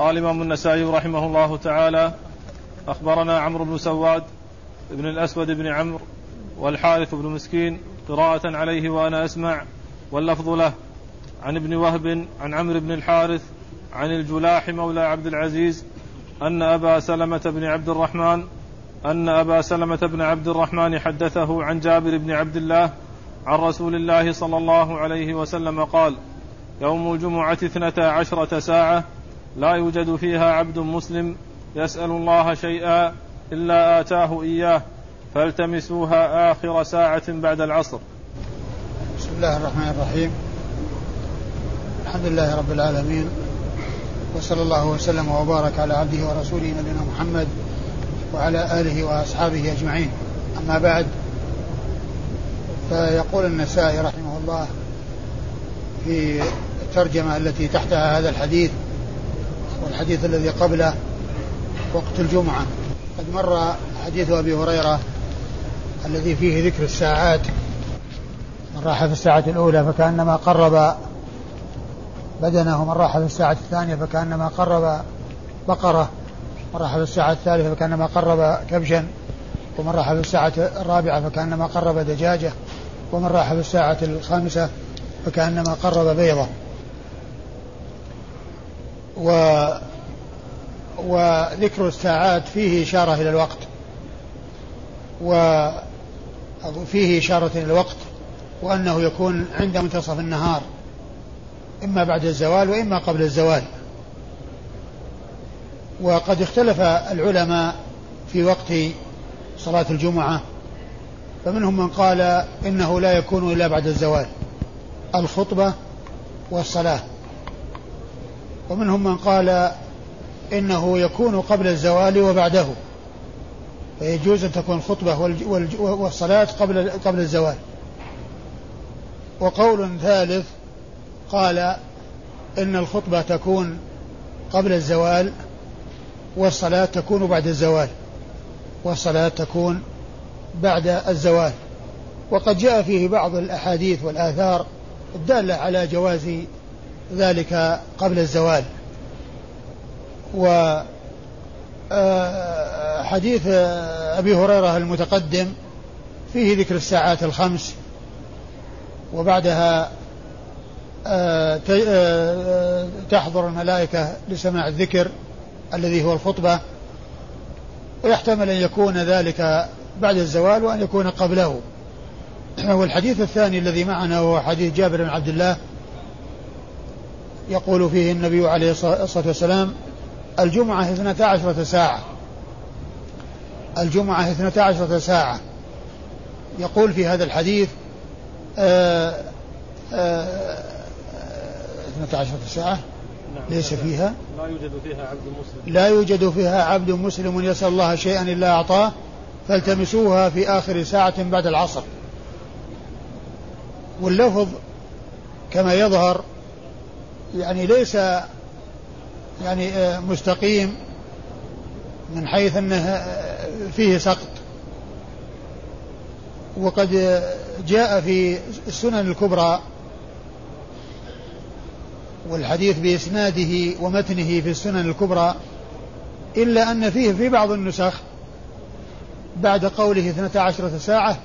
قال الإمام النسائي رحمه الله تعالى أخبرنا عمرو بن سواد بن الأسود بن عمرو والحارث بن مسكين قراءة عليه وأنا أسمع واللفظ له عن ابن وهب عن عمرو بن الحارث عن الجلاح مولى عبد العزيز أن أبا سلمة بن عبد الرحمن أن أبا سلمة بن عبد الرحمن حدثه عن جابر بن عبد الله عن رسول الله صلى الله عليه وسلم قال يوم الجمعة اثنتا عشرة ساعة لا يوجد فيها عبد مسلم يسأل الله شيئا إلا آتاه إياه فالتمسوها آخر ساعة بعد العصر. بسم الله الرحمن الرحيم. الحمد لله رب العالمين وصلى الله وسلم وبارك على عبده ورسوله نبينا محمد وعلى آله وأصحابه أجمعين. أما بعد فيقول النسائي رحمه الله في الترجمة التي تحتها هذا الحديث والحديث الذي قبله وقت الجمعة. قد مر حديث أبي هريرة الذي فيه ذكر الساعات. من راح في الساعة الأولى فكأنما قرب بدنه من راح في الساعة الثانية فكأنما قرب بقرة من راح في الساعة الثالثة فكأنما قرب كبشا ومن راح في الساعة الرابعة فكأنما قرب دجاجة ومن راح في الساعة الخامسة فكأنما قرب بيضة. و وذكر الساعات فيه إشارة إلى الوقت. وفيه إشارة إلى الوقت وأنه يكون عند منتصف النهار إما بعد الزوال وإما قبل الزوال. وقد اختلف العلماء في وقت صلاة الجمعة فمنهم من قال إنه لا يكون إلا بعد الزوال الخطبة والصلاة. ومنهم من قال إنه يكون قبل الزوال وبعده فيجوز أن تكون الخطبة والصلاة قبل قبل الزوال. وقول ثالث قال إن الخطبة تكون قبل الزوال والصلاة تكون بعد الزوال والصلاة تكون بعد الزوال. وقد جاء فيه بعض الأحاديث والآثار الدالة على جواز ذلك قبل الزوال. و آه، حديث أبي هريرة المتقدم فيه ذكر الساعات الخمس وبعدها آه، آه، تحضر الملائكة لسماع الذكر الذي هو الخطبة. ويحتمل أن يكون ذلك بعد الزوال وأن يكون قبله. والحديث الثاني الذي معنا هو حديث جابر بن عبد الله يقول فيه النبي عليه الصلاة والسلام الجمعة اثنتا عشرة ساعة. الجمعة اثنتا عشرة ساعة. يقول في هذا الحديث آه، اثنتا عشرة ساعة. نعم ليس فيها. لا يوجد فيها عبد مسلم. لا يوجد فيها عبد مسلم يسأل الله شيئا إلا أعطاه فالتمسوها في آخر ساعة بعد العصر. واللفظ كما يظهر يعني ليس يعني آه، مستقيم من حيث أنه آه، فيه سقط. وقد جاء في السنن الكبرى والحديث بإسناده ومتنه في السنن الكبرى إلا أن فيه في بعض النسخ بعد قوله اثنتا عشرة ساعة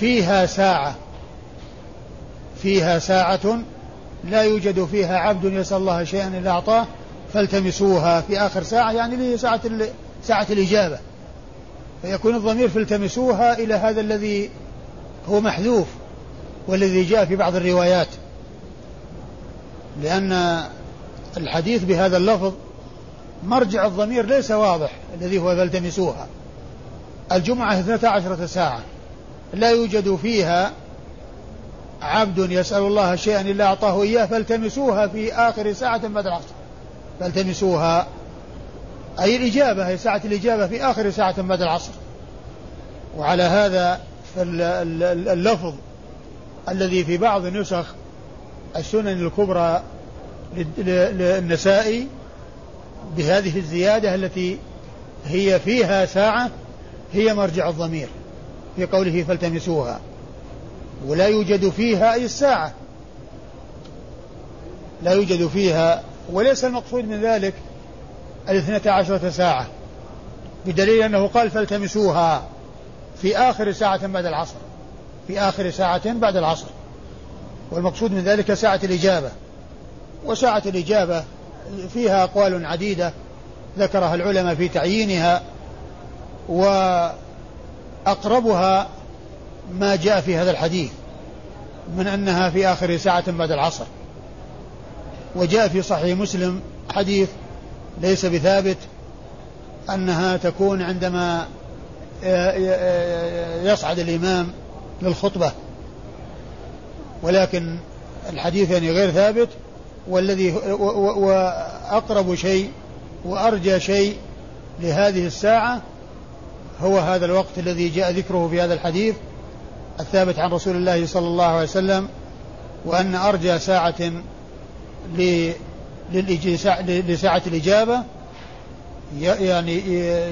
فيها ساعة فيها ساعة لا يوجد فيها عبد يسأل الله شيئا إلا أعطاه فالتمسوها في آخر ساعة يعني اللي ساعة ساعة الإجابة. فيكون الضمير فالتمسوها إلى هذا الذي هو محذوف والذي جاء في بعض الروايات. لأن الحديث بهذا اللفظ مرجع الضمير ليس واضح الذي هو فالتمسوها. الجمعة اثنتا عشرة ساعة. لا يوجد فيها عبد يسأل الله شيئا إلا أعطاه إياه فالتمسوها في آخر ساعة بعد العصر فالتمسوها. أي الإجابة هي ساعة الإجابة في آخر ساعة بعد العصر وعلى هذا اللفظ الذي في بعض نسخ السنن الكبرى للنسائي بهذه الزيادة التي هي فيها ساعة هي مرجع الضمير في قوله فالتمسوها. ولا يوجد فيها أي الساعة. لا يوجد فيها وليس المقصود من ذلك الاثنتا عشرة ساعة بدليل أنه قال فالتمسوها في آخر ساعة بعد العصر. في آخر ساعة بعد العصر. والمقصود من ذلك ساعة الإجابة. وساعة الإجابة فيها أقوال عديدة ذكرها العلماء في تعيينها وأقربها ما جاء في هذا الحديث من أنها في آخر ساعة بعد العصر. وجاء في صحيح مسلم حديث ليس بثابت أنها تكون عندما يصعد الإمام للخطبة. ولكن الحديث يعني غير ثابت والذي وأقرب شيء وأرجى شيء لهذه الساعة هو هذا الوقت الذي جاء ذكره في هذا الحديث الثابت عن رسول الله صلى الله عليه وسلم وأن أرجى ساعة لساعة الإجابة يعني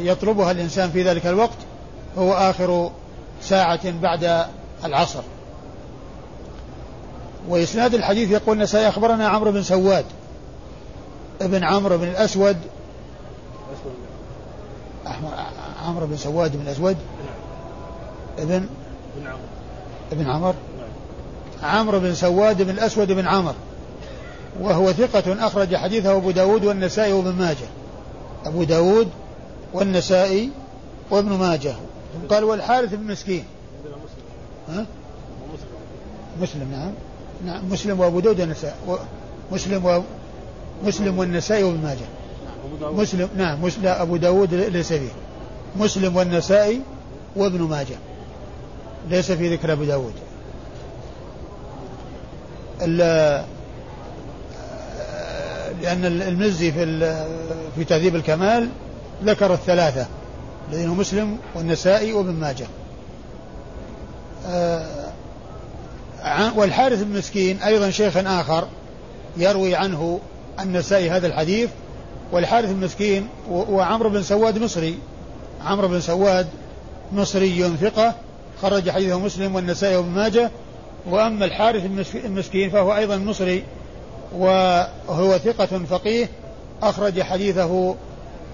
يطلبها الإنسان في ذلك الوقت هو آخر ساعة بعد العصر. وإسناد الحديث يقول النسائي أخبرنا عمرو بن سواد ابن عمرو بن الأسود. عمرو بن سواد بن الأسود؟ ابن؟ ابن عمر؟ عمرو بن سواد بن الأسود بن عمر. وهو ثقة أخرج حديثه أبو داود والنسائي وابن ماجه. أبو داود والنسائي وابن ماجه. قال والحارث بن مسكين. ها؟ مسلم نعم. نعم مسلم وأبو داود والنسائي. مسلم و مسلم والنسائي وابن ماجه. مسلم نعم مسلم أبو داود ليس فيه. مسلم والنسائي وابن ماجه. ليس في ذكر أبو داود. لأن المزي في في تهذيب الكمال ذكر الثلاثة الذين مسلم والنسائي وابن ماجه. آه، والحارث بن مسكين أيضا شيخ آخر يروي عنه النسائي هذا الحديث والحارث بن مسكين وعمرو بن سواد مصري. عمرو بن سواد مصري ثقة خرج حديثه مسلم والنسائي وابن ماجه. وأما الحارث المسكين فهو أيضا مصري وهو ثقة فقيه. أخرج حديثه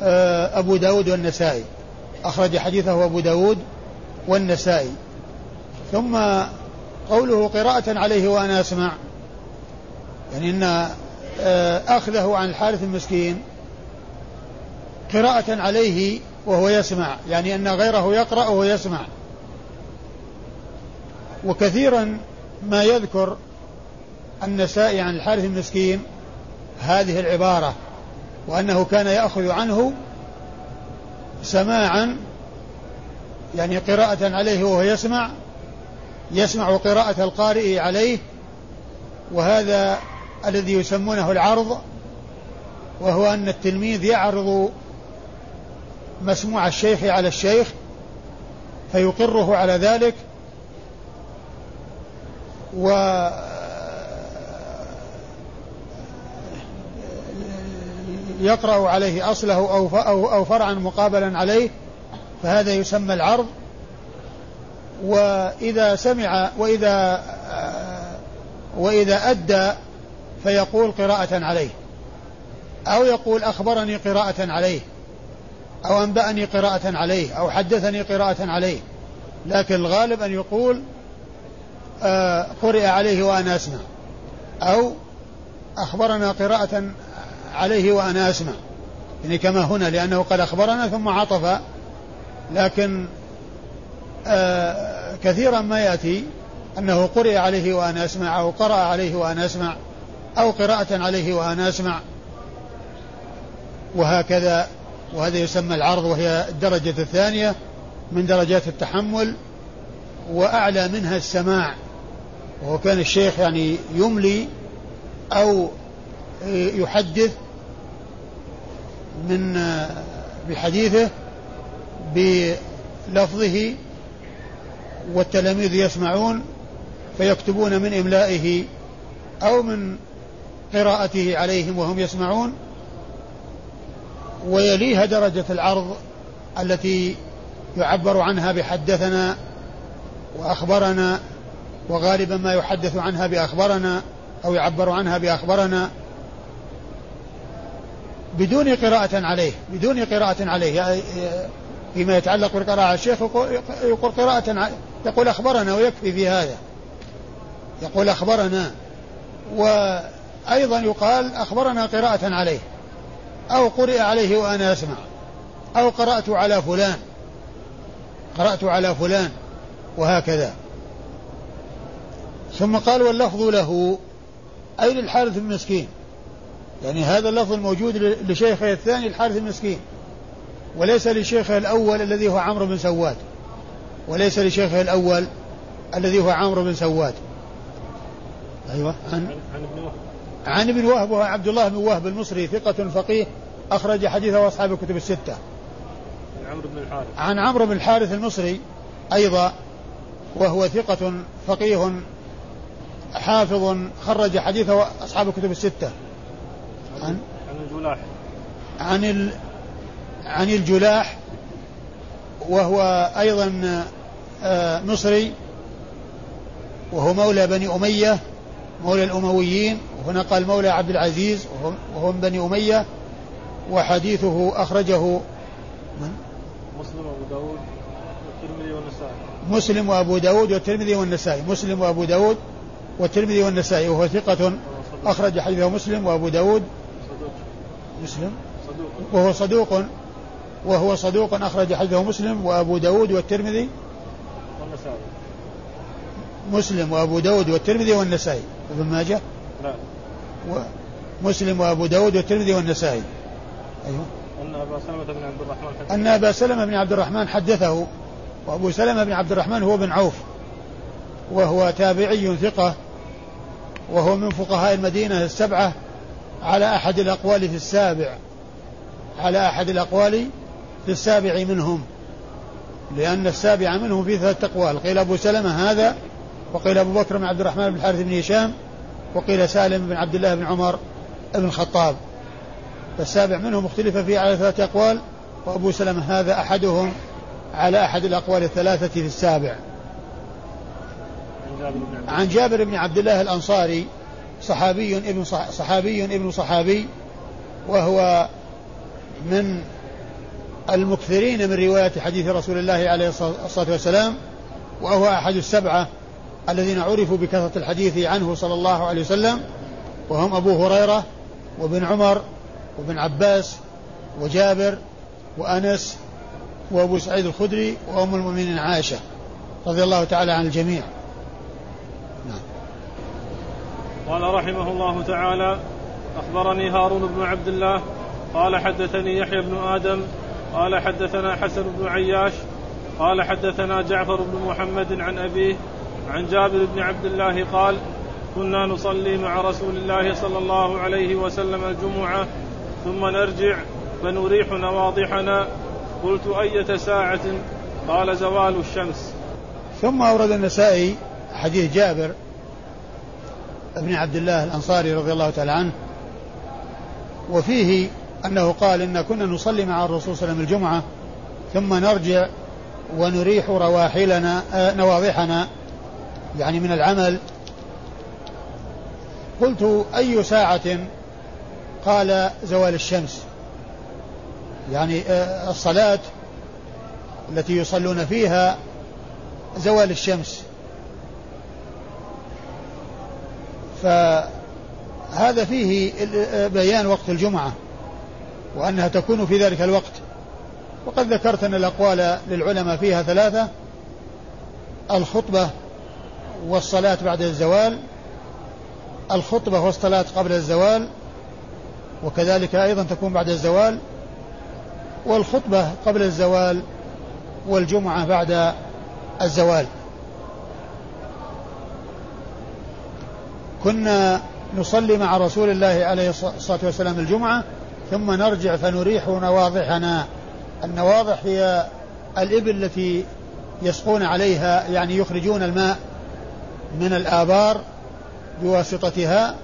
آه، أبو داود والنسائي. أخرج حديثه أبو داود والنسائي. ثم قوله قراءة عليه وأنا أسمع. يعني أن آه، أخذه عن الحارث المسكين قراءة عليه وهو يسمع. يعني أن غيره يقرأ وهو يسمع. وكثيرا ما يذكر النسائي عن الحارث المسكين هذه العبارة وأنه كان يأخذ عنه سماعا يعني قراءة عليه وهو يسمع يسمع قراءة القارئ عليه وهذا الذي يسمونه العرض وهو أن التلميذ يعرض مسموع الشيخ على الشيخ فيقره على ذلك و يقرأ عليه أصله أو أو فرعا مقابلا عليه فهذا يسمى العرض. وإذا سمع وإذا وإذا أدى فيقول قراءة عليه. أو يقول أخبرني قراءة عليه أو أنبأني قراءة عليه أو حدثني قراءة عليه. لكن الغالب أن يقول قرئ عليه وأنا أسمع أو أخبرنا قراءة عليه وأنا أسمع يعني كما هنا لأنه قد أخبرنا ثم عطف. لكن آه كثيرا ما يأتي أنه قرئ عليه وأنا أسمع أو قرأ عليه وأنا أسمع أو قراءة عليه وأنا أسمع وهكذا وهذا يسمى العرض وهي الدرجة الثانية من درجات التحمل وأعلى منها السماع. وهو كان الشيخ يعني يملي أو يحدث من بحديثه بلفظه والتلاميذ يسمعون فيكتبون من إملائه أو من قراءته عليهم وهم يسمعون ويليها درجة العرض التي يعبر عنها بحدثنا وأخبرنا وغالبا ما يحدث عنها بأخبرنا أو يعبر عنها بأخبرنا بدون قراءة عليه بدون قراءة عليه. يعني فيما يتعلق بالقراءة الشيخ يقول قراءة يقول أخبرنا ويكفي في هذا. يقول أخبرنا. وأيضا يقال أخبرنا قراءة عليه. أو قرئ عليه وأنا أسمع. أو قرأت على فلان. قرأت على فلان. وهكذا. ثم قال واللفظ له أي للحارث المسكين يعني هذا اللفظ الموجود لشيخه الثاني الحارث المسكين وليس لشيخه الأول الذي هو عمرو بن سواد. وليس لشيخه الأول الذي هو عمرو بن سواد. أيوة عن عن ابن وهب. عن ابن وهب وهو عبد الله بن وهب المصري ثقة فقيه أخرج حديثه أصحاب الكتب الستة. عن عمرو بن الحارث. عن عمرو بن الحارث المصري أيضا وهو ثقة فقيه حافظ خرج حديثه أصحاب الكتب الستة. عن عن الجلاح. عن ال عن الجلاح وهو أيضا آه، مصري وهو مولى بني أمية مولى الأمويين وهنا قال مولى عبد العزيز وهو من بني أمية وحديثه أخرجه من؟ مسلم وأبو داود والترمذي والنسائي. مسلم وأبو داود والترمذي والنسائي. مسلم وأبو داود والترمذي والنسائي وهو ثقة أخرج حديثه مسلم وأبو داود. مسلم؟ وهو صدوق. وهو صدوق أخرج حديثه مسلم وأبو داود والترمذي. والنسائي. مسلم وأبو داود والترمذي والنسائي. ابن ماجه؟ لا. مسلم وأبو داود والترمذي والنسائي. أيوه. أن أبا سلمة بن عبد الرحمن حدثه. أن أبا سلمة بن عبد الرحمن حدثه. وأبو سلمة بن عبد الرحمن هو بن عوف. وهو تابعي ثقة. وهو من فقهاء المدينة السبعة على أحد الأقوال في السابع على أحد الأقوال في السابع منهم لأن السابع منهم في ثلاثة أقوال قيل أبو سلمة هذا وقيل أبو بكر بن عبد الرحمن بن الحارث بن هشام وقيل سالم بن عبد الله بن عمر بن الخطاب. فالسابع منهم اختلف فيه على ثلاثة أقوال وأبو سلمة هذا أحدهم على أحد الأقوال الثلاثة في السابع. عن جابر بن عبد الله الأنصاري صحابي ابن صحابي ابن صحابي وهو من المكثرين من رواية حديث رسول الله عليه الصلاة والسلام وهو أحد السبعة الذين عرفوا بكثرة الحديث عنه صلى الله عليه وسلم وهم أبو هريرة وابن عمر وابن عباس وجابر وأنس وأبو سعيد الخدري وأم المؤمنين عائشة رضي الله تعالى عن الجميع نعم. قال رحمه الله تعالى أخبرني هارون بن عبد الله قال حدثني يحيى بن آدم قال حدثنا حسن بن عياش قال حدثنا جعفر بن محمد عن أبيه عن جابر بن عبد الله قال كنا نصلي مع رسول الله صلى الله عليه وسلم الجمعة ثم نرجع فنريح نواضحنا. قلت أية ساعة؟ قال زوال الشمس. ثم أورد النسائي حديث جابر بن عبد الله الأنصاري رضي الله تعالى عنه وفيه أنه قال إن كنا نصلي مع الرسول صلى الله عليه وسلم الجمعة ثم نرجع ونريح رواحلنا آه، نواضحنا يعني من العمل. قلت أي ساعة قال زوال الشمس؟ يعني آه، الصلاة التي يصلون فيها زوال الشمس. فهذا فيه بيان وقت الجمعة وأنها تكون في ذلك الوقت. وقد ذكرت أن الأقوال للعلماء فيها ثلاثة الخطبة والصلاة بعد الزوال الخطبة والصلاة قبل الزوال وكذلك أيضا تكون بعد الزوال والخطبة قبل الزوال والجمعة بعد الزوال. كنا نصلي مع رسول الله عليه الصلاة والسلام الجمعة ثم نرجع فنريح نواضحنا. النواضح هي الإبل التي يسقون عليها يعني يخرجون الماء من الآبار بواسطتها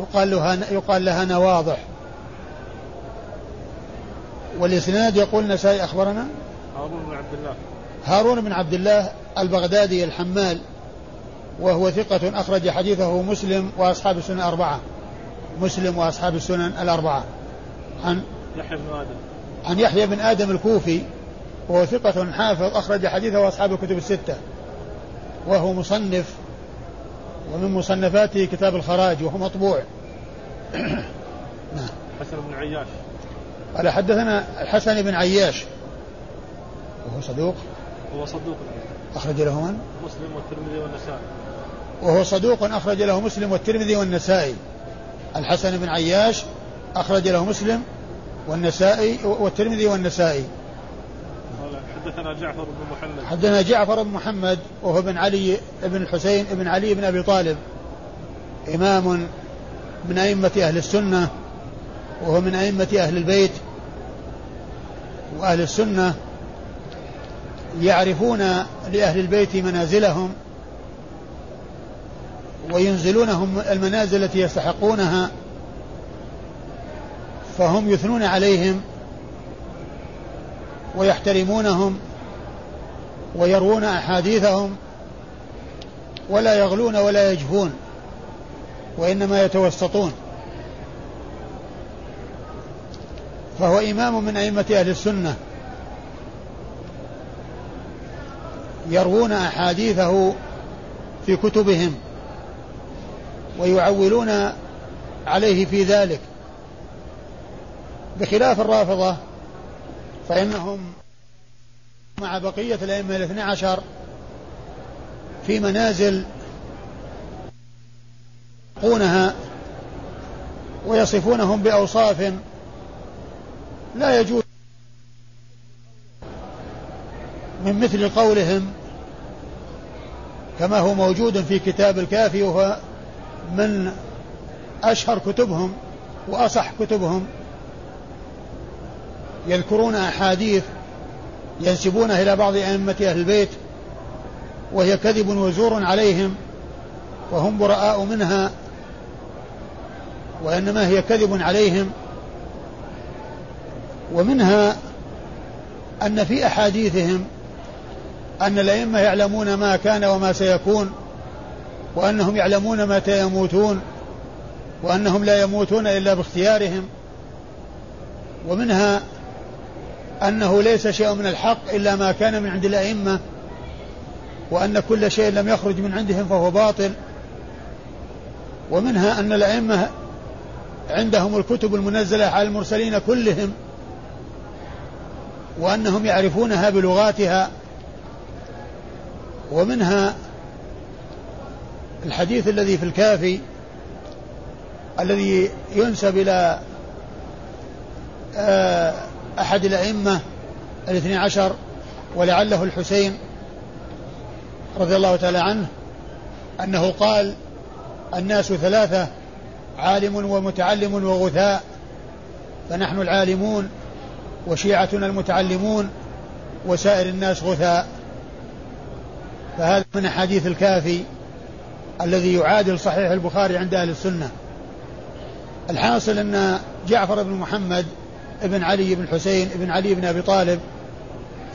يقال لها يقال لها نواضح. والإسناد يقول نسائي أخبرنا؟ هارون بن عبد الله. هارون بن عبد الله البغدادي الحمال. وهو ثقة أخرج حديثه مسلم وأصحاب السنن الأربعة. مسلم وأصحاب السنن الأربعة. عن يحيى بن آدم. عن يحيى بن آدم الكوفي وهو ثقة حافظ أخرج حديثه أصحاب الكتب الستة. وهو مصنف ومن مصنفاته كتاب الخراج وهو مطبوع. نعم. حسن بن عياش. قال حدثنا الحسن بن عياش. وهو صدوق. هو صدوق. أخرج له من؟ مسلم والترمذي والنسائي. وهو صدوق أخرج له مسلم والترمذي والنسائي. الحسن بن عياش أخرج له مسلم والنسائي والترمذي والنسائي. حدثنا جعفر بن محمد. حدثنا جعفر بن محمد وهو بن علي بن الحسين بن علي بن أبي طالب. إمام من أئمة أهل السنة وهو من أئمة أهل البيت. وأهل السنة يعرفون لأهل البيت منازلهم وينزلونهم المنازل التي يستحقونها فهم يثنون عليهم ويحترمونهم ويروون أحاديثهم ولا يغلون ولا يجفون وإنما يتوسطون. فهو إمام من أئمة أهل السنة. يروون أحاديثه في كتبهم. ويعولون عليه في ذلك. بخلاف الرافضة فإنهم مع بقية الأئمة الاثنى عشر في منازل يقونها ويصفونهم بأوصاف لا يجوز من مثل قولهم كما هو موجود في كتاب الكافي وهو من أشهر كتبهم وأصح كتبهم يذكرون أحاديث ينسبونها إلى بعض أئمة أهل البيت وهي كذب وزور عليهم وهم براء منها وإنما هي كذب عليهم. ومنها أن في أحاديثهم أن الأئمة يعلمون ما كان وما سيكون وأنهم يعلمون متى يموتون وأنهم لا يموتون إلا باختيارهم. ومنها أنه ليس شيء من الحق إلا ما كان من عند الأئمة وأن كل شيء لم يخرج من عندهم فهو باطل. ومنها أن الأئمة عندهم الكتب المنزلة على المرسلين كلهم وأنهم يعرفونها بلغاتها. ومنها الحديث الذي في الكافي الذي ينسب إلى آه، أحد الأئمة الاثني عشر ولعله الحسين رضي الله تعالى عنه أنه قال الناس ثلاثة عالم ومتعلم وغثاء فنحن العالمون وشيعتنا المتعلمون وسائر الناس غثاء. فهذا من أحاديث الكافي. الذي يعادل صحيح البخاري عند أهل السنة. الحاصل أن جعفر بن محمد ابن علي بن حسين ابن علي بن أبي طالب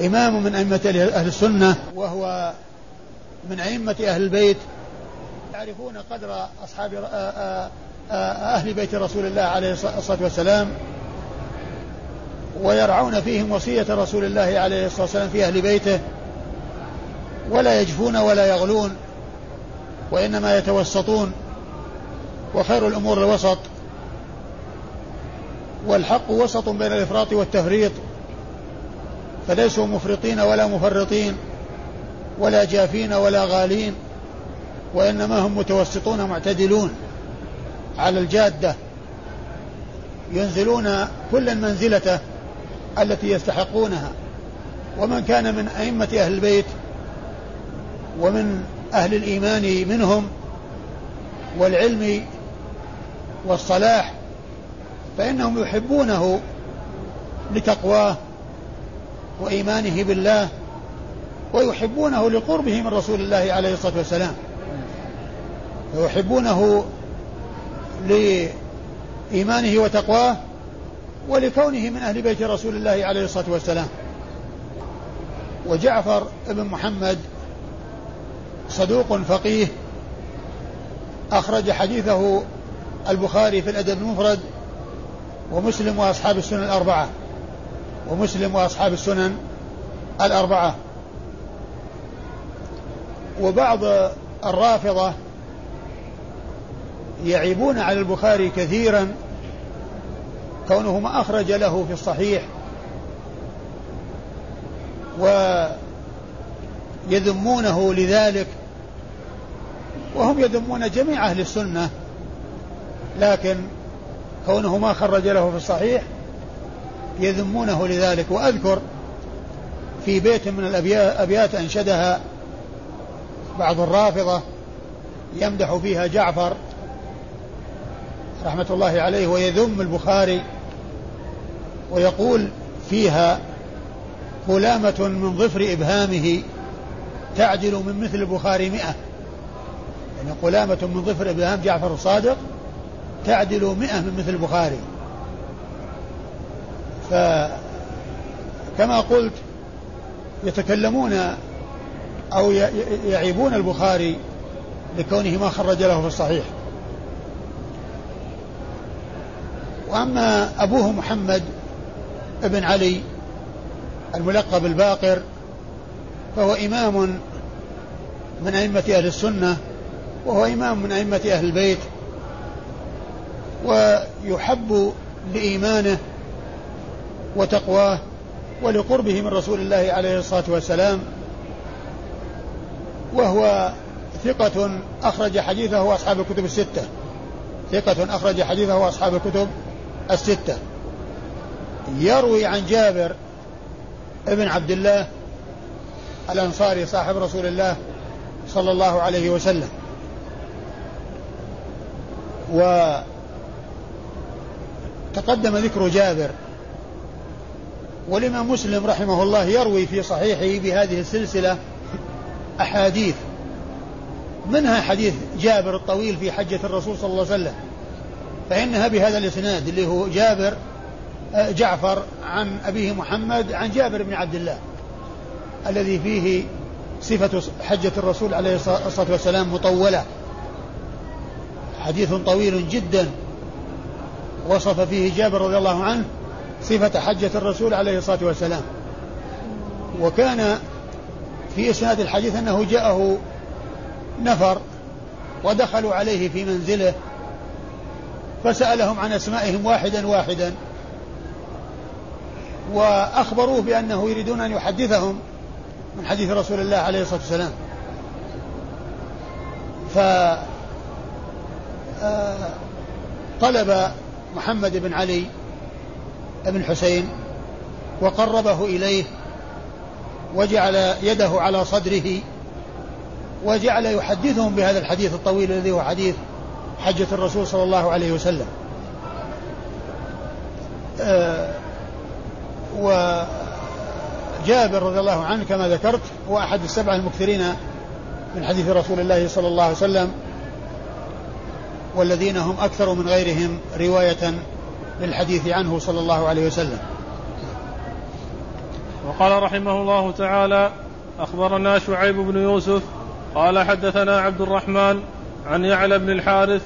إمام من أئمة أهل السنة وهو من أئمة أهل البيت يعرفون قدر أصحاب أهل بيت رسول الله عليه الصلاة والسلام ويرعون فيهم وصية رسول الله عليه الصلاة والسلام في أهل بيته ولا يجفون ولا يغلون. وإنما يتوسطون وخير الأمور الوسط والحق وسط بين الإفراط والتفريط فليسوا مفرطين ولا مفرطين ولا جافين ولا غالين وإنما هم متوسطون معتدلون على الجادة ينزلون كل منزلته التي يستحقونها ومن كان من أئمة أهل البيت ومن أهل الإيمان منهم والعلم والصلاح فإنهم يحبونه لتقواه وإيمانه بالله ويحبونه لقربه من رسول الله عليه الصلاة والسلام. ويحبونه لإيمانه وتقواه ولكونه من أهل بيت رسول الله عليه الصلاة والسلام. وجعفر بن محمد صدوق فقيه. أخرج حديثه البخاري في الأدب المفرد ومسلم وأصحاب السنن الأربعة. ومسلم وأصحاب السنن الأربعة. وبعض الرافضة يعيبون على البخاري كثيرا كونه ما أخرج له في الصحيح. ويذمونه لذلك وهم يذمون جميع أهل السنة لكن كونه ما خرج له في الصحيح يذمونه لذلك. وأذكر في بيت من الأبيات أنشدها بعض الرافضة يمدح فيها جعفر رحمة الله عليه ويذم البخاري ويقول فيها غلامة من ظفر إبهامه تعدل من مثل البخاري مئة. يعني غلامة من ظفر إبهام جعفر الصادق تعدل مئة من مثل البخاري. فكما قلت يتكلمون أو يعيبون البخاري لكونه ما خرج له في الصحيح. وأما أبوه محمد ابن علي الملقب الباقر فهو إمام من أئمة أهل السنة وهو إمام من أئمة أهل البيت ويحب لإيمانه وتقواه ولقربه من رسول الله عليه الصلاة والسلام وهو ثقة أخرج حديثه أصحاب الكتب الستة. ثقة أخرج حديثه أصحاب الكتب الستة. يروي عن جابر ابن عبد الله الأنصاري صاحب رسول الله صلى الله عليه وسلم. وتقدم ذكر جابر والإمام مسلم رحمه الله يروي في صحيحه بهذه السلسلة أحاديث. منها حديث جابر الطويل في حجة الرسول صلى الله عليه وسلم. فإنها بهذا الإسناد اللي هو جابر آه، جعفر عن أبيه محمد عن جابر بن عبد الله. الذي فيه صفة حجة الرسول عليه الصلاة والسلام مطولة. حديث طويل جدا. وصف فيه جابر رضي الله عنه صفة حجة الرسول عليه الصلاة والسلام. وكان في إسناد الحديث أنه جاءه نفر ودخلوا عليه في منزله فسألهم عن أسمائهم واحدا واحدا. وأخبروه بأنه يريدون أن يحدثهم من حديث رسول الله عليه الصلاة والسلام. ف آه، طلب محمد بن علي بن حسين وقربه إليه وجعل يده على صدره وجعل يحدثهم بهذا الحديث الطويل الذي هو حديث حجة الرسول صلى الله عليه وسلم. آه وجابر رضي الله عنه كما ذكرت هو أحد السبعة المكثرين من حديث رسول الله صلى الله عليه وسلم والذين هم أكثر من غيرهم رواية للحديث عنه صلى الله عليه وسلم. وقال رحمه الله تعالى أخبرنا شعيب بن يوسف قال حدثنا عبد الرحمن عن يعلى بن الحارث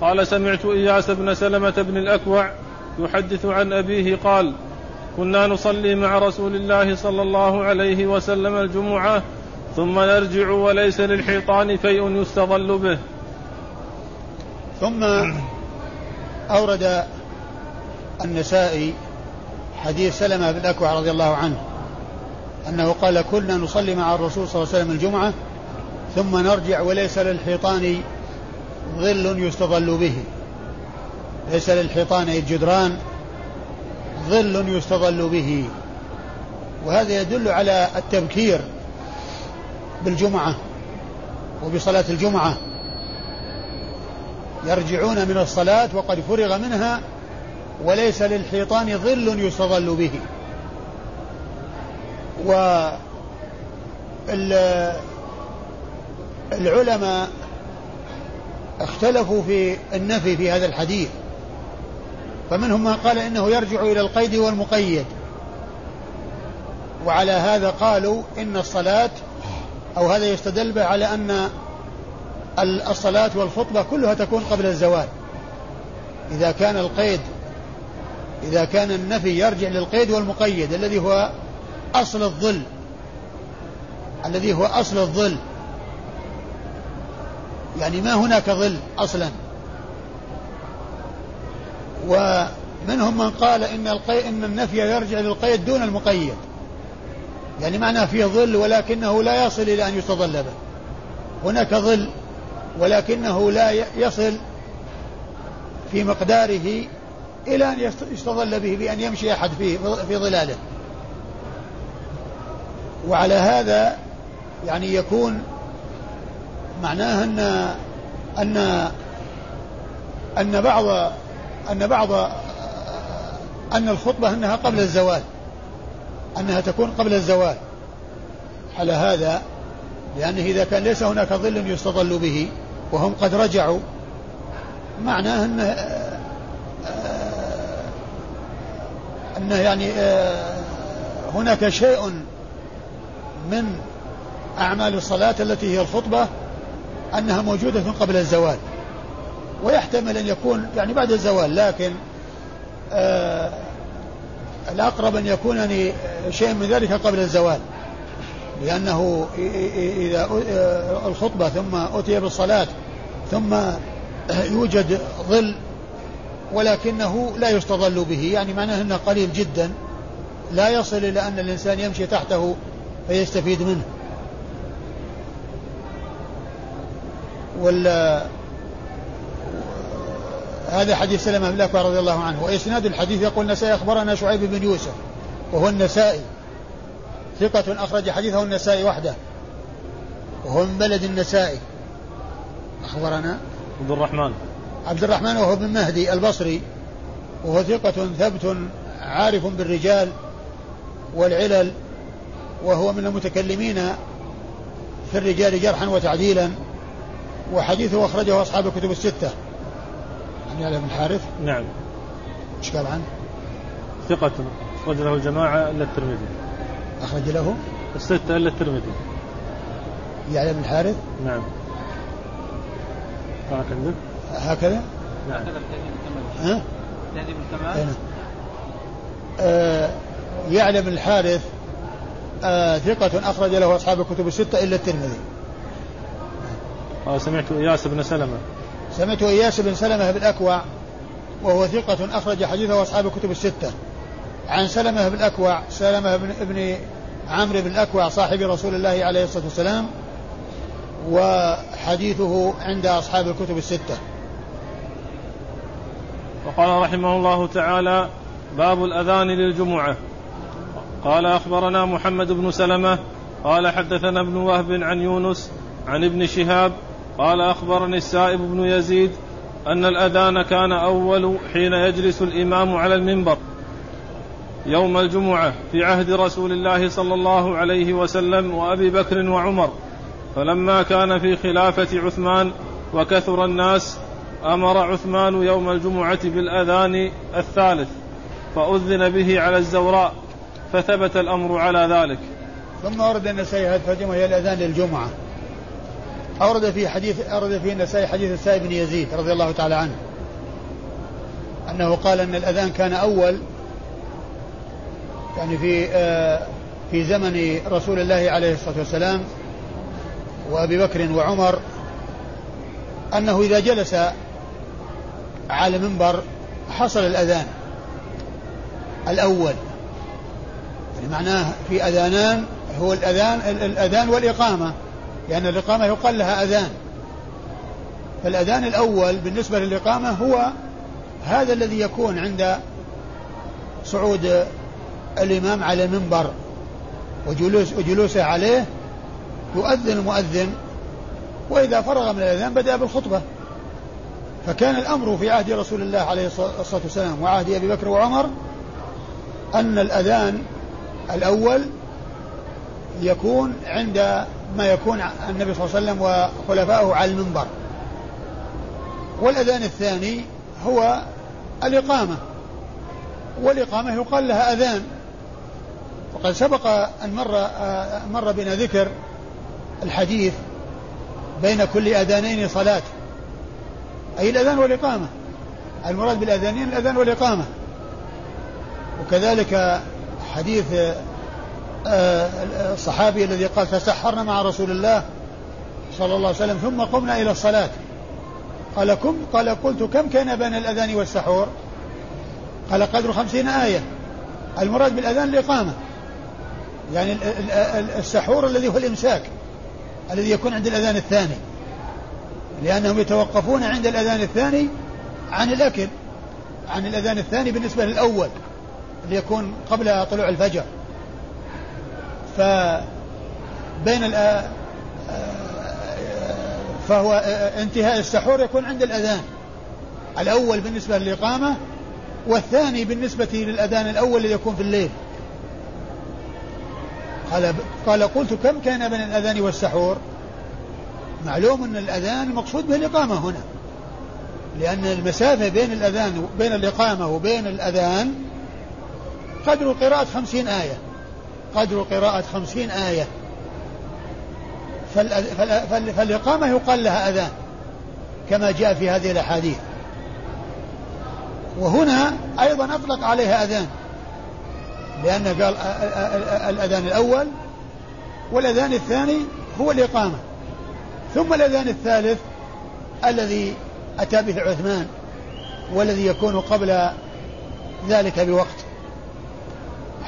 قال سمعت إياس بن سلمة بن الأكوع يحدث عن أبيه قال كنا نصلي مع رسول الله صلى الله عليه وسلم الجمعة ثم نرجع وليس للحيطان فيء يستظل به. ثم أورد النسائي حديث سلمة بن الأكوع رضي الله عنه أنه قال كنا نصلي مع الرسول صلى الله عليه وسلم الجمعة ثم نرجع وليس للحيطان ظل يستظل به. ليس للحيطان الجدران ظل يستظل به. وهذا يدل على التبكير بالجمعة وبصلاة الجمعة. يرجعون من الصلاة وقد فرغ منها وليس للحيطان ظل يستظل به. و العلماء اختلفوا في النفي في هذا الحديث. فمنهم من قال إنه يرجع إلى القيد والمقيد. وعلى هذا قالوا إن الصلاة أو هذا يستدل به على أن الصلاة والخطبة كلها تكون قبل الزوال. إذا كان القيد إذا كان النفي يرجع للقيد والمقيد الذي هو أصل الظل. الذي هو أصل الظل. يعني ما هناك ظل أصلا. ومنهم من قال إن, القي... إن النفي يرجع للقيد دون المقيد. يعني معناه فيه ظل ولكنه لا يصل إلى أن يستظل به. هناك ظل ولكنه لا يصل في مقداره إلى أن يستظل به بأن يمشي أحد فيه في ظلاله. وعلى هذا يعني يكون معناه أن أن أن بعض أن بعض أن الخطبة أنها قبل الزوال أنها تكون قبل الزوال. على هذا لأنه إذا كان ليس هناك ظل يستظل به وهم قد رجعوا معناه أنه أنه يعني هناك شيء من أعمال الصلاة التي هي الخطبة أنها موجودة قبل الزوال. ويحتمل أن يكون يعني بعد الزوال لكن آه الأقرب أن يكون يعني شيء من ذلك قبل الزوال. لأنه إذا الخطبة ثم أتي بالصلاة ثم يوجد ظل ولكنه لا يستظل به يعني معناه أنه قليل جدا لا يصل إلى أن الإنسان يمشي تحته فيستفيد منه. وال هذا حديث سلمة بن الأكوع رضي الله عنه. وإسناد الحديث يقول النسائي أخبرنا شعيب بن يوسف وهو النسائي. ثقة أخرج حديثه النسائي وحده. وهو من بلد النسائي. أخبرنا؟ عبد الرحمن. عبد الرحمن وهو بن مهدي البصري. وهو ثقة ثبت عارف بالرجال والعلل وهو من المتكلمين في الرجال جرحا وتعديلا. وحديثه أخرجه أصحاب الكتب الستة. عن يعلى بن الحارث نعم. إيش قال عنه؟ ثقة. أخرج له الجماعة إلا الترمذي. أخرج له؟ الستة إلا الترمذي. يعلى بن الحارث نعم. هكذا هكذا؟ نعم. ها؟ تهذيب الكمال؟ آه يعلى بن الحارث آه ثقة أخرج له أصحاب الكتب الستة إلا الترمذي. قال سمعت إياس بن سلمة. سمعت إياس بن سلمة بن الأكوع وهو ثقة أخرج حديثه أصحاب الكتب الستة. عن سلمة بن الأكوع سلمة بن ابن عمرو بن الأكوع صاحب رسول الله عليه الصلاة والسلام وحديثه عند أصحاب الكتب الستة. وقال رحمه الله تعالى باب الأذان للجمعة. قال أخبرنا محمد بن سلمة قال حدثنا ابن وهب عن يونس عن ابن شهاب قال أخبرني السائب بن يزيد أن الأذان كان أول حين يجلس الإمام على المنبر يوم الجمعة في عهد رسول الله صلى الله عليه وسلم وأبي بكر وعمر فلما كان في خلافة عثمان وكثر الناس أمر عثمان يوم الجمعة بالأذان الثالث فأذن به على الزوراء فثبت الأمر على ذلك. ثم ورد النسائي هذه الترجمة هي الأذان للجمعة. أورد في حديث أورد في النسائي حديث السائب بن يزيد رضي الله تعالى عنه. أنه قال أن الأذان كان أول يعني في آه في زمن رسول الله عليه الصلاة والسلام وأبي بكر وعمر أنه إذا جلس على منبر حصل الأذان الأول. يعني معناه في أذانان هو الأذان الأذان والإقامة. لأن الإقامة يقال لها أذان. فالأذان الأول بالنسبة للإقامة هو هذا الذي يكون عند صعود الإمام على المنبر وجلوس وجلوسه عليه يؤذن المؤذن وإذا فرغ من الأذان بدأ بالخطبة. فكان الأمر في عهد رسول الله عليه الصلاة والسلام وعهد أبي بكر وعمر أن الأذان الأول يكون عند ما يكون النبي صلى الله عليه وسلم وخلفائه على المنبر. والأذان الثاني هو الإقامة. والإقامة يقال لها أذان. وقد سبق أن مر مر بنا ذكر الحديث بين كل أذانين صلاة. أي الأذان والإقامة. المراد بالأذانين الأذان والإقامة. وكذلك حديث الصحابي الذي قال تسحرنا مع رسول الله صلى الله عليه وسلم ثم قمنا إلى الصلاة. قال كم؟ قال قلت كم كان بين الأذان والسحور؟ قال قدر خمسين آية. المراد بالأذان الإقامة يعني السحور الذي هو الإمساك الذي يكون عند الأذان الثاني لأنهم يتوقفون عند الأذان الثاني عن الأكل عن الأذان الثاني بالنسبة للأول اللي يكون قبل طلوع الفجر. فبين فهو انتهاء السحور يكون عند الأذان. الأول بالنسبة للإقامة والثاني بالنسبة للأذان الأول الذي يكون في الليل. قال قال قلت كم كان بين الأذان والسحور؟ معلوم أن الأذان المقصود به الإقامة هنا. لأن المسافة بين الأذان بين الإقامة وبين الأذان قدر قراءة خمسين آية. قدر قراءة خمسين آية. فالإقامة يقال لها أذان كما جاء في هذه الأحاديث. وهنا أيضا أطلق عليها أذان لأنه قال الأذان الأول والأذان الثاني هو الإقامة. ثم الأذان الثالث الذي أتى به عثمان والذي يكون قبل ذلك بوقت.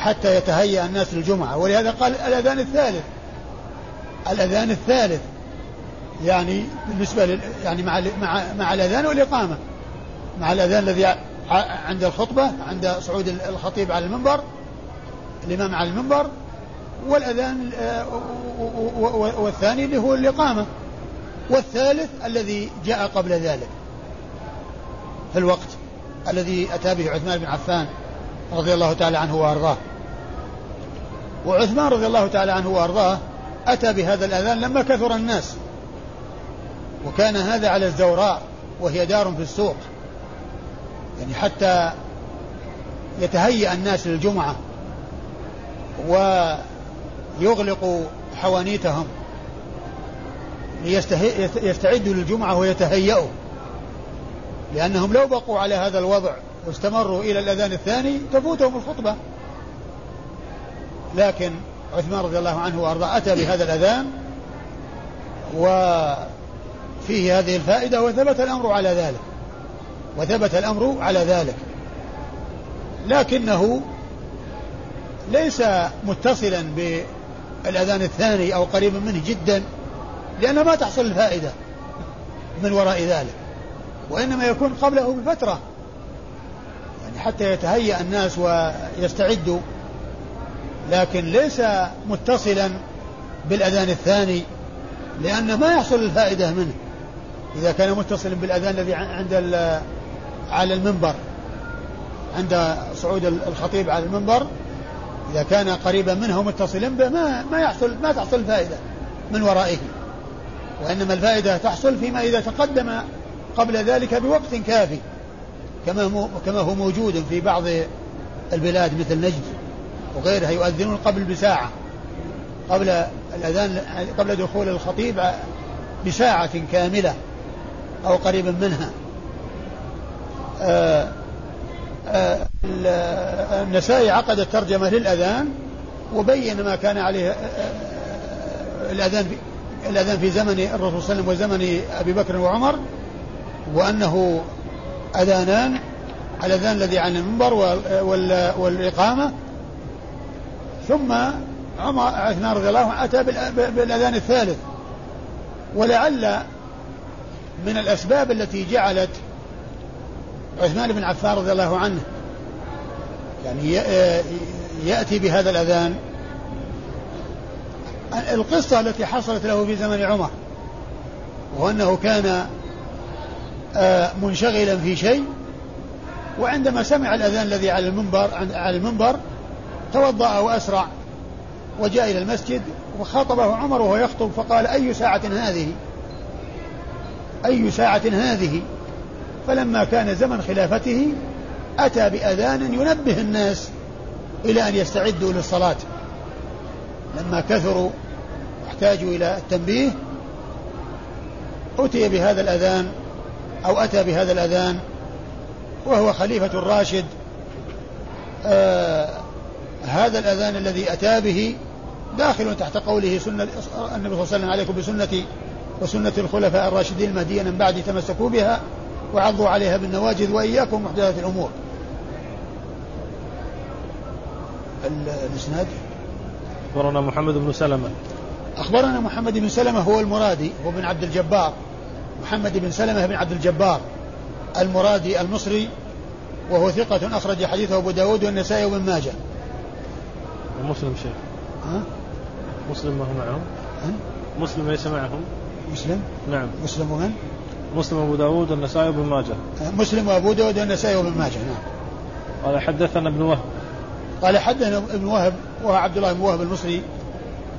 حتى يتهيأ الناس للجمعة. ولهذا قال الأذان الثالث. الأذان الثالث. يعني بالنسبة لل يعني مع مع مع الأذان والإقامة. مع الأذان الذي عند الخطبة عند صعود الخطيب على المنبر الإمام على المنبر والأذان آه، والثاني اللي هو الإقامة. والثالث الذي جاء قبل ذلك. في الوقت الذي أتى به عثمان بن عفان رضي الله تعالى عنه وأرضاه. وعثمان رضي الله تعالى عنه وأرضاه أتى بهذا الأذان لما كثر الناس. وكان هذا على الزوراء وهي دار في السوق. يعني حتى يتهيأ الناس للجمعة ويغلقوا حوانيتهم ليستعدوا للجمعة ويتهيأوا. لأنهم لو بقوا على هذا الوضع واستمروا إلى الأذان الثاني تفوتهم الخطبة. لكن عثمان رضي الله عنه وأرضاه أتى بهذا الأذان وفيه هذه الفائدة وثبت الأمر على ذلك وثبت الأمر على ذلك. لكنه ليس متصلا بالأذان الثاني أو قريبا منه جدا لأن ما تحصل الفائدة من وراء ذلك وإنما يكون قبله بفترة. يعني حتى يتهيأ الناس ويستعدوا لكن ليس متصلا بالأذان الثاني لأن ما يحصل الفائدة منه. إذا كان متصلا بالأذان الذي عند على المنبر عند صعود الخطيب على المنبر إذا كان قريبا منه متصلا به ما ما يحصل ما تحصل الفائدة من ورائه. وإنما الفائدة تحصل فيما إذا تقدم قبل ذلك بوقت كافي كما كما هو موجود في بعض البلاد مثل نجد. وغيرها يؤذنون قبل بساعة قبل الأذان قبل دخول الخطيب بساعة كاملة أو قريبا منها. آه، آه، النسائي عقد الترجمة للأذان وبين ما كان عليه آه، الأذان في الأذان في زمن الرسول صلى الله عليه وسلم وزمن أبي بكر وعمر وأنه أذانان الأذان الذي عن المنبر والإقامة ثم عمر عثمان رضي الله عنه أتى بالأذان الثالث. ولعل من الأسباب التي جعلت عثمان بن عفان رضي الله عنه يعني يأتي بهذا الأذان. القصة التي حصلت له في زمن عمر وأنه كان آه، منشغلا في شيء وعندما سمع الأذان الذي على المنبر على المنبر توضأ وأسرع وجاء إلى المسجد وخاطبه عمر وهو يخطب فقال أي ساعة هذه؟ أي ساعة هذه؟ فلما كان زمن خلافته أتى بأذان ينبه الناس إلى أن يستعدوا للصلاة. لما كثروا واحتاجوا إلى التنبيه أتي بهذا الأذان أو أتى بهذا الأذان وهو خليفة الراشد آه هذا الأذان الذي أتى به داخل تحت قوله سنة النبي صلى الله عليه وسلم عليكم بسنتي وسنة الخلفاء الراشدين المهديين من بعد تمسكوا بها وعضوا عليها بالنواجذ وإياكم محدثات الأمور. الإسناد؟ أخبرنا محمد بن سلمة. أخبرنا محمد بن سلمة هو المرادي هو بن عبد الجبار. محمد بن سلمة بن عبد الجبار المرادي المصري وهو ثقة أخرج حديثه أبو داود والنسائي وابن ماجه. ومسلم شيخ. ها؟ مسلم ما هو معهم. ها؟ مسلم ليس معهم. مسلم؟ نعم. مسلم ومن؟ مسلم أبو داود والنسائي وابن ماجه. مسلم وأبو داود والنسائي وابن ماجه نعم. قال حدثنا ابن وهب. قال حدثنا ابن وهب وهو عبد الله بن وهب المصري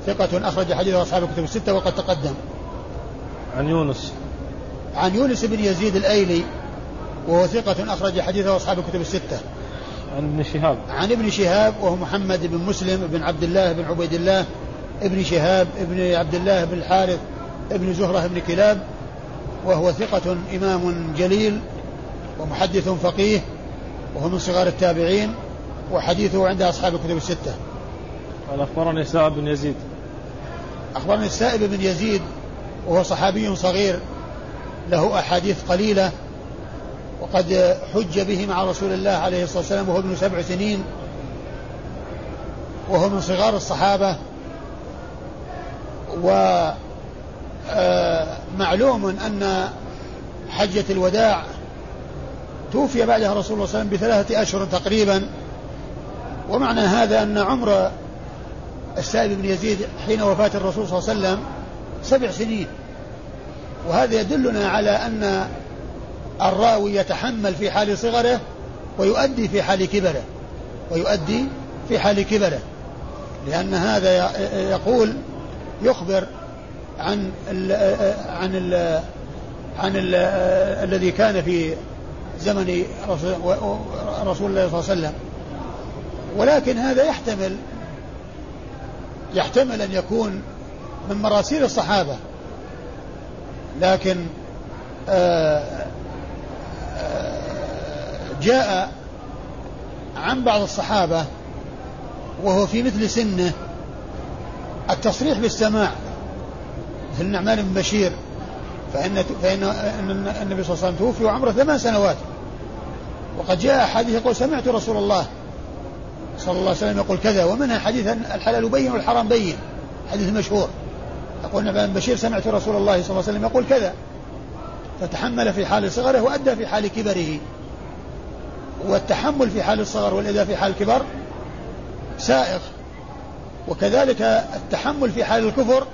ثقة أخرج حديث أصحاب الكتب الستة وقد تقدم. عن يونس. عن يونس بن يزيد الأيلي وهو ثقة أخرج حديثه أصحاب الكتب الستة. عن ابن شهاب. عن ابن شهاب وهو محمد بن مسلم بن عبد الله بن عبيد الله ابن شهاب ابن عبد الله بن الحارث ابن زهرة بن كلاب وهو ثقة إمام جليل ومحدث فقيه وهو من صغار التابعين وحديثه عند أصحاب الكتب الستة. قال أخبرني سائب بن يزيد. أخبرني السائب بن يزيد وهو صحابي صغير له أحاديث قليلة وقد حج به مع رسول الله عليه الصلاة والسلام وهو ابن سبع سنين وهو من صغار الصحابة ومعلوم أن حجة الوداع توفي بعدها رسول الله صلى الله عليه وسلم بثلاثة أشهر تقريبا ومعنى هذا أن عمر السائب بن يزيد حين وفاة الرسول صلى الله عليه وسلم سبع سنين. وهذا يدلنا على أن الراوي يتحمل في حال صغره ويؤدي في حال كبره ويؤدي في حال كبره. لأن هذا يقول يخبر عن ال عن ال عن ال الذي كان في زمن رسول, رسول الله صلى الله عليه وسلم. ولكن هذا يحتمل يحتمل أن يكون من مراسيل الصحابة. لكن آه، جاء عن بعض الصحابة وهو في مثل سنه التصريح بالسماع مثل النعمان بن بشير فإن فإن النبي صلى الله عليه وسلم توفي وعمره ثمان سنوات. وقد جاء حديث يقول سمعت رسول الله صلى الله عليه وسلم يقول كذا ومنها حديث الحلال بين والحرام بين حديث مشهور. يقول نعمان بشير سمعت رسول الله صلى الله عليه وسلم يقول كذا. فتحمل في حال صغره وأدى في حال كبره. والتحمل في حال الصغر والأداء في حال الكبر سائغ. وكذلك التحمل في حال الكفر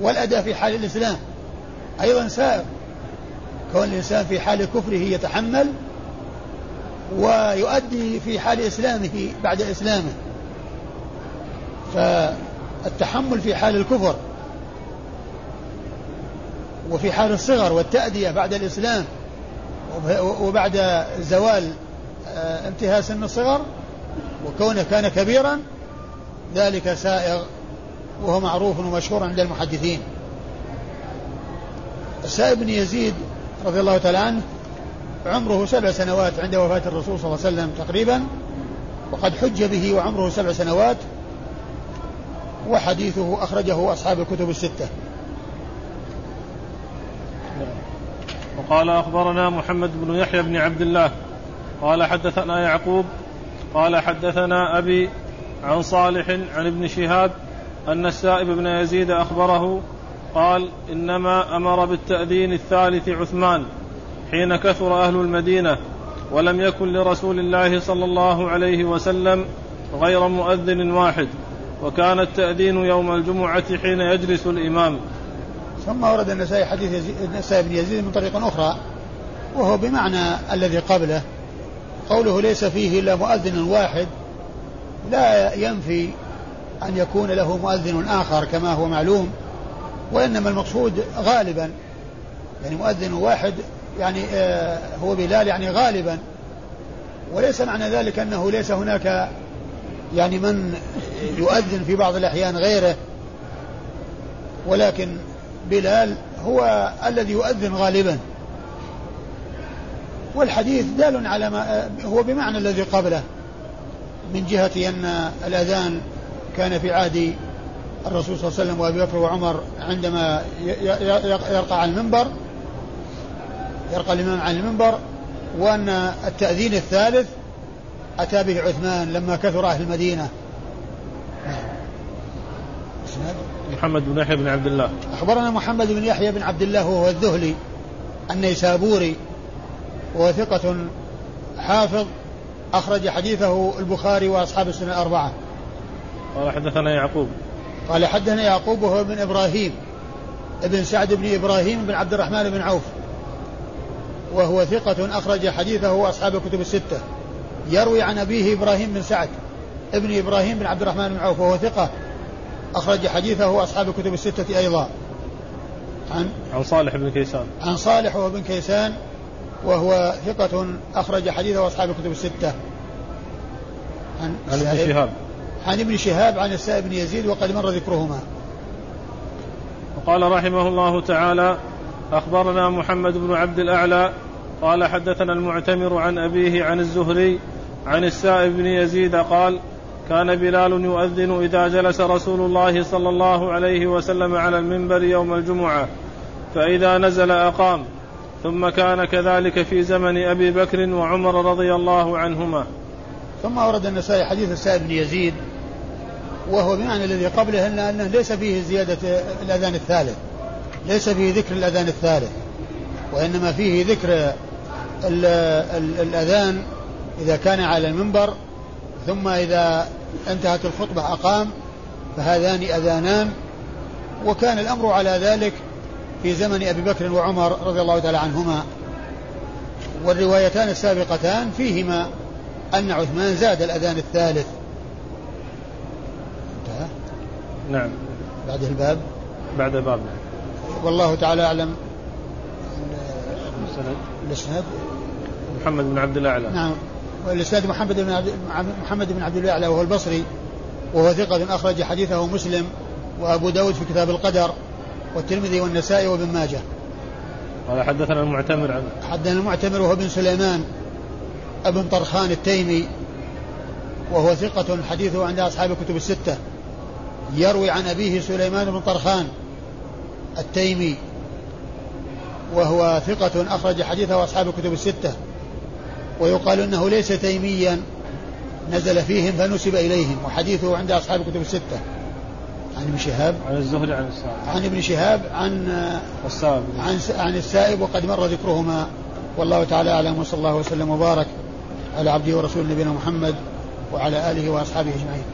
والأداء في حال الإسلام أيضا سائغ. كون الإنسان في حال كفره يتحمل ويؤدي في حال إسلامه بعد إسلامه. فالتحمل في حال الكفر وفي حال الصغر والتأدية بعد الإسلام وبعد زوال آه، انتهاء سن الصغر وكونه كان كبيرا ذلك سائغ وهو معروف ومشهور عند المحدثين. السائب بن يزيد رضي الله تعالى عنه عمره سبع سنوات عند وفاة الرسول صلى الله عليه وسلم تقريبا وقد حج به وعمره سبع سنوات وحديثه أخرجه أصحاب الكتب الستة. وقال أخبرنا محمد بن يحيى بن عبد الله. قال حدثنا يعقوب قال حدثنا أبي عن صالح عن ابن شهاب أن السائب بن يزيد أخبره قال إنما أمر بالتأذين الثالث عثمان حين كثر أهل المدينة ولم يكن لرسول الله صلى الله عليه وسلم غير مؤذن واحد وكان التأذين يوم الجمعة حين يجلس الإمام. ثم ورد النسائي حديث النسائي بن يزيد من طريق أخرى وهو بمعنى الذي قبله. قوله ليس فيه إلا مؤذن واحد لا ينفي أن يكون له مؤذن آخر كما هو معلوم وإنما المقصود غالبا. يعني مؤذن واحد يعني آه هو بلال يعني غالبا. وليس معنى ذلك أنه ليس هناك يعني من يؤذن في بعض الأحيان غيره. ولكن بلال هو الذي يؤذن غالبا. والحديث دال على ما هو بمعنى الذي قبله. من جهة أن الأذان كان في عهد الرسول صلى الله عليه وسلم وأبي بكر وعمر عندما يرقى على المنبر يرقى الإمام على المنبر وأن التأذين الثالث أتى به عثمان لما كثر أهل المدينة. محمد بن يحيى بن عبد الله. أخبرنا محمد بن يحيى بن عبد الله وهو الذهلي النيسابوري وهو ثقة حافظ أخرج حديثه البخاري وأصحاب السنة الأربعة. قال حدثنا يعقوب. قال حدثنا يعقوب وهو ابن إبراهيم ابن سعد بن إبراهيم بن عبد الرحمن بن عوف. وهو ثقة أخرج حديثه أصحاب الكتب الستة. يروي عن أبيه إبراهيم بن سعد ابن إبراهيم بن عبد الرحمن بن عوف وهو ثقة أخرج حديثه أصحاب الكتب الستة أيضا. عن عن صالح بن كيسان. عن صالح وابن كيسان وهو ثقة أخرج حديثه أصحاب الكتب الستة. عن, عن ابن شهاب. عن ابن شهاب عن السائب بن يزيد وقد مر ذكرهما. وقال رحمه الله تعالى أخبرنا محمد بن عبد الأعلى قال حدثنا المعتمر عن أبيه عن الزهري عن السائب بن يزيد قال كان بلال يؤذن إذا جلس رسول الله صلى الله عليه وسلم على المنبر يوم الجمعة فإذا نزل أقام. ثم كان كذلك في زمن أبي بكر وعمر رضي الله عنهما. ثم ورد النسائي حديث السائب بن يزيد وهو بمعنى الذي قبله أن أنه ليس فيه زيادة الأذان الثالث ليس فيه ذكر الأذان الثالث وإنما فيه ذكر ال ال الأذان إذا كان على المنبر ثم إذا انتهت الخطبة أقام فهذان أذانان وكان الأمر على ذلك في زمن أبي بكر وعمر رضي الله تعالى عنهما. والروايتان السابقتان فيهما أن عثمان زاد الأذان الثالث. انتهى؟ نعم. بعد الباب؟ بعد الباب. والله تعالى أعلم. الأسناد؟ محمد بن عبد الأعلى. نعم. والاسناد محمد بن عبد محمد بن عبد الاعلى وهو البصري وهو ثقة أخرج حديثه مسلم وأبو داود في كتاب القدر والترمذي والنسائي وابن ماجه. قال حدثنا المعتمر عن حدثنا المعتمر وهو بن سليمان ابن طرخان التيمي وهو ثقة حديثه عند أصحاب الكتب الستة. يروي عن أبيه سليمان بن طرخان التيمي وهو ثقة أخرج حديثه أصحاب الكتب الستة. ويقال إنه ليس تيميا. نزل فيهم فنسب إليهم. وحديثه عند أصحاب الكتب الستة. عن ابن شهاب. عن الزهري عن السائب. عن ابن شهاب عن السائب. عن عن السائب وقد مر ذكرهما. والله تعالى أعلم. وصلى الله وسلم وبارك على عبده ورسوله نبينا محمد وعلى آله وأصحابه أجمعين.